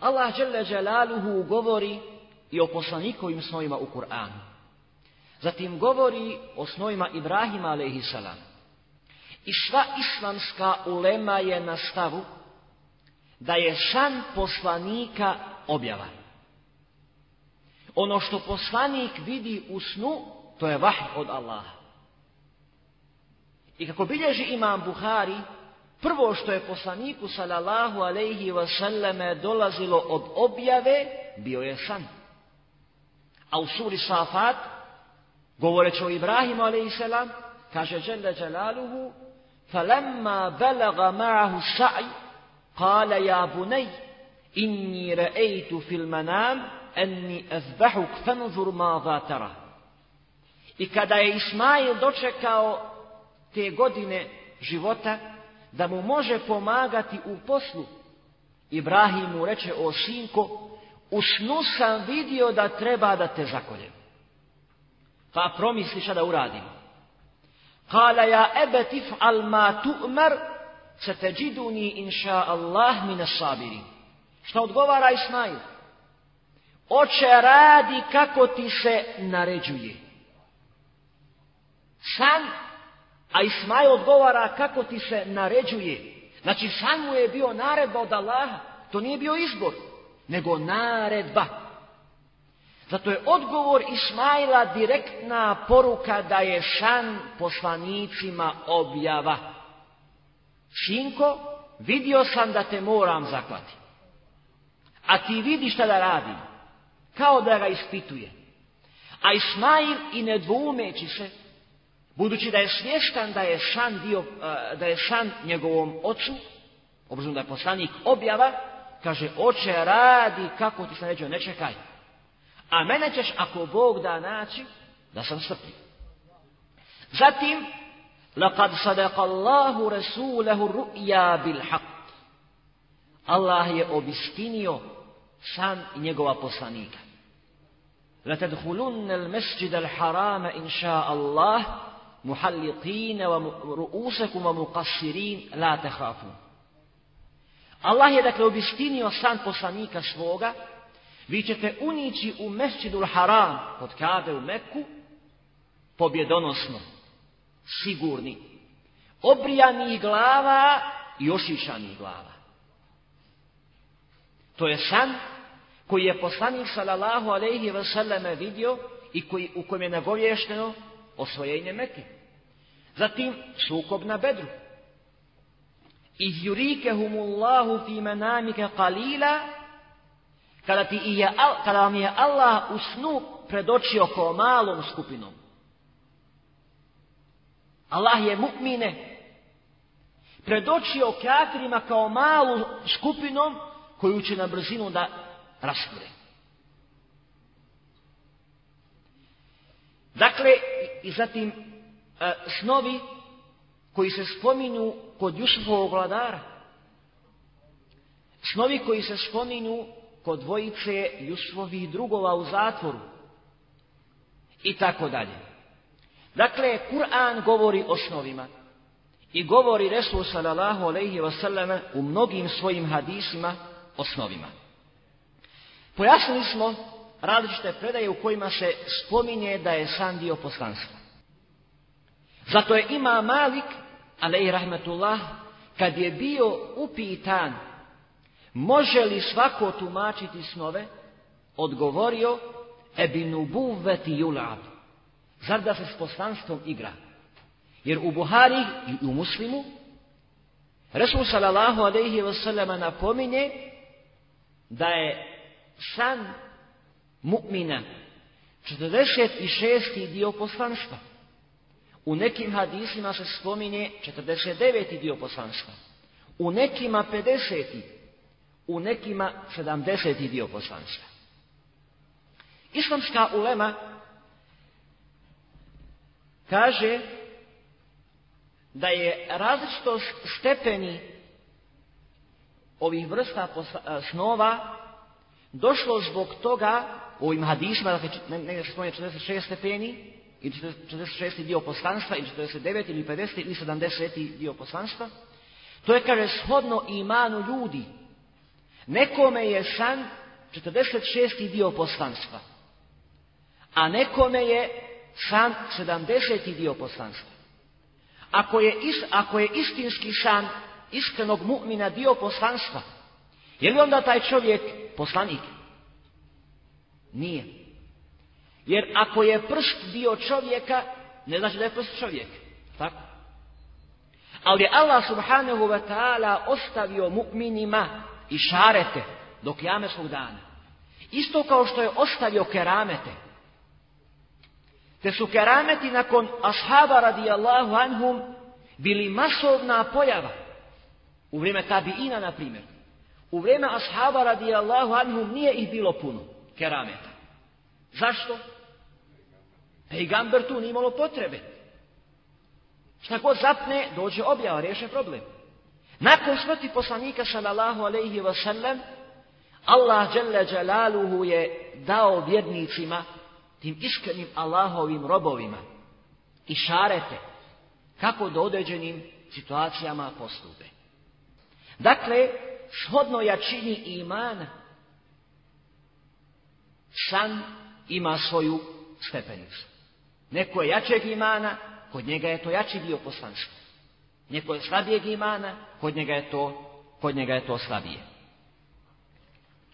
Allah dželle Jalaluhu govori i o poslanikovim snovima u Kur'anu. Zatim govori o snovima Ibrahima a.s. I sva islamska ulema je na stavu da je san poslanika objava. Ono što poslanik vidi u snu, to je vahj od Allaha. I kako bilježi imam Buhari, Prvo što je poslaniku sallallahu alejhi ve selleme dolazilo od objave bio je san. A u suri Safat govoreći o Ibrahimu alejselam kaže dželle celaluhu falamma balagha ma'ahu sa'i qala ya bunay inni ra'aytu fil manam anni asbahuk fanzur ma za tara. I kada je Ismail dočekao te godine života, da mu može pomagati u poslu, Ibrahim mu reče, o sinko, u snu sam vidio da treba da te zakoljem. Pa promisli šta da uradim. Kala ja ebe tif'al ma tu'mar, se te džiduni inša Allah mine sabiri. Šta odgovara Ismail? Oče radi kako ti se naređuje. San A Ismail odgovara kako ti se naređuje. Znači san mu je bio naredba od Allaha. To nije bio izbor, nego naredba. Zato je odgovor Ismaila direktna poruka da je san poslanicima objava. Šinko, vidio sam da te moram zaklati. A ti vidi šta da radim. Kao da ga ispituje. A Ismail i ne dvumeći se, Budući da je svještan da je šan, dio, e, da je šan njegovom ocu, obzirom da je poslanik objava, kaže, oče, radi kako ti sam neđeo, ne čekaj. A mene ćeš, ako Bog da naći, da sam srpljiv. Zatim, لَقَدْ صَدَقَ اللَّهُ رَسُولَهُ رُؤْيَا بِالْحَقِّ Allah je obistinio san njegova poslanika. لَتَدْخُلُنَّ الْمَسْجِدَ الْحَرَامَ إِنْ شَاءَ اللَّهُ muhalliqina wa ru'usakum wa muqassirin la takhafu. Allah je dakle obistinio san poslanika svoga, vi ćete unići u mesčidul haram kod Kabe u Meku, pobjedonosno, sigurni, obrijanih glava i ošišanih glava. To je san koji je poslanik sallallahu alejhi ve selleme vidio i koji u kojem je nagovješteno osvojenje Mekke. Zatim sukob na Bedru. Iz yurikehumullahu fi manamika qalila kada ti je kada vam je Allah u snu predočio kao malom skupinom. Allah je mukmine predočio kafirima kao malu skupinom koju će na brzinu da rasture. Dakle, i zatim e, snovi koji se spominju kod Jusufovog vladara. Snovi koji se spominju kod dvojice Jusufovih drugova u zatvoru. I tako dalje. Dakle, Kur'an govori o snovima. I govori Resul sallallahu alaihi wa sallam u mnogim svojim hadisima o snovima. Pojasnili smo različite predaje u kojima se spominje da je san dio poslanstva. Zato je ima Malik, alej rahmetullah, kad je bio upitan može li svako tumačiti snove, odgovorio ebinu buveti julab. Zar da se s poslanstvom igra? Jer u Buhari i u Muslimu Resul sallallahu alaihi wa sallama napominje da je san mu'mina 46. dio poslanstva. U nekim hadisima se spominje 49. dio poslanstva. U nekima 50. U nekima 70. dio poslanstva. Islamska ulema kaže da je različitost stepeni ovih vrsta snova došlo zbog toga u ovim hadišima, dakle, negdje se spominje 46 stepeni, ili 46. dio poslanstva, ili 49. ili 50. ili 70. dio poslanstva, to je, kaže, shodno imanu ljudi. Nekome je san 46. dio poslanstva, a nekome je san 70. dio poslanstva. Ako je, is, ako je istinski san iskrenog mu'mina dio poslanstva, je li onda taj čovjek poslanik? Nije. Jer ako je prst dio čovjeka, ne znači da je prst čovjek. Tako? Ali Allah subhanahu wa ta'ala ostavio mu'minima i šarete do kjameskog dana. Isto kao što je ostavio keramete. Te su kerameti nakon ashaba radijallahu anhum bili masovna pojava. U vrijeme tabiina, na primjer. U vrijeme ashaba radijallahu anhum nije ih bilo puno kerameta. Zašto? Pejgamber tu nije imalo potrebe. Šta god zapne, dođe objava, riješe problem. Nakon smrti poslanika sallallahu alaihi wa sallam, Allah dželle dželaluhu je dao vjernicima, tim iskrenim Allahovim robovima, i šarete, kako do određenim situacijama postupe. Dakle, shodno jačini imana, san ima svoju stepenicu. Neko je jačeg imana, kod njega je to jači dio poslanstva. Neko je slabijeg imana, kod njega je to, kod njega je to slabije.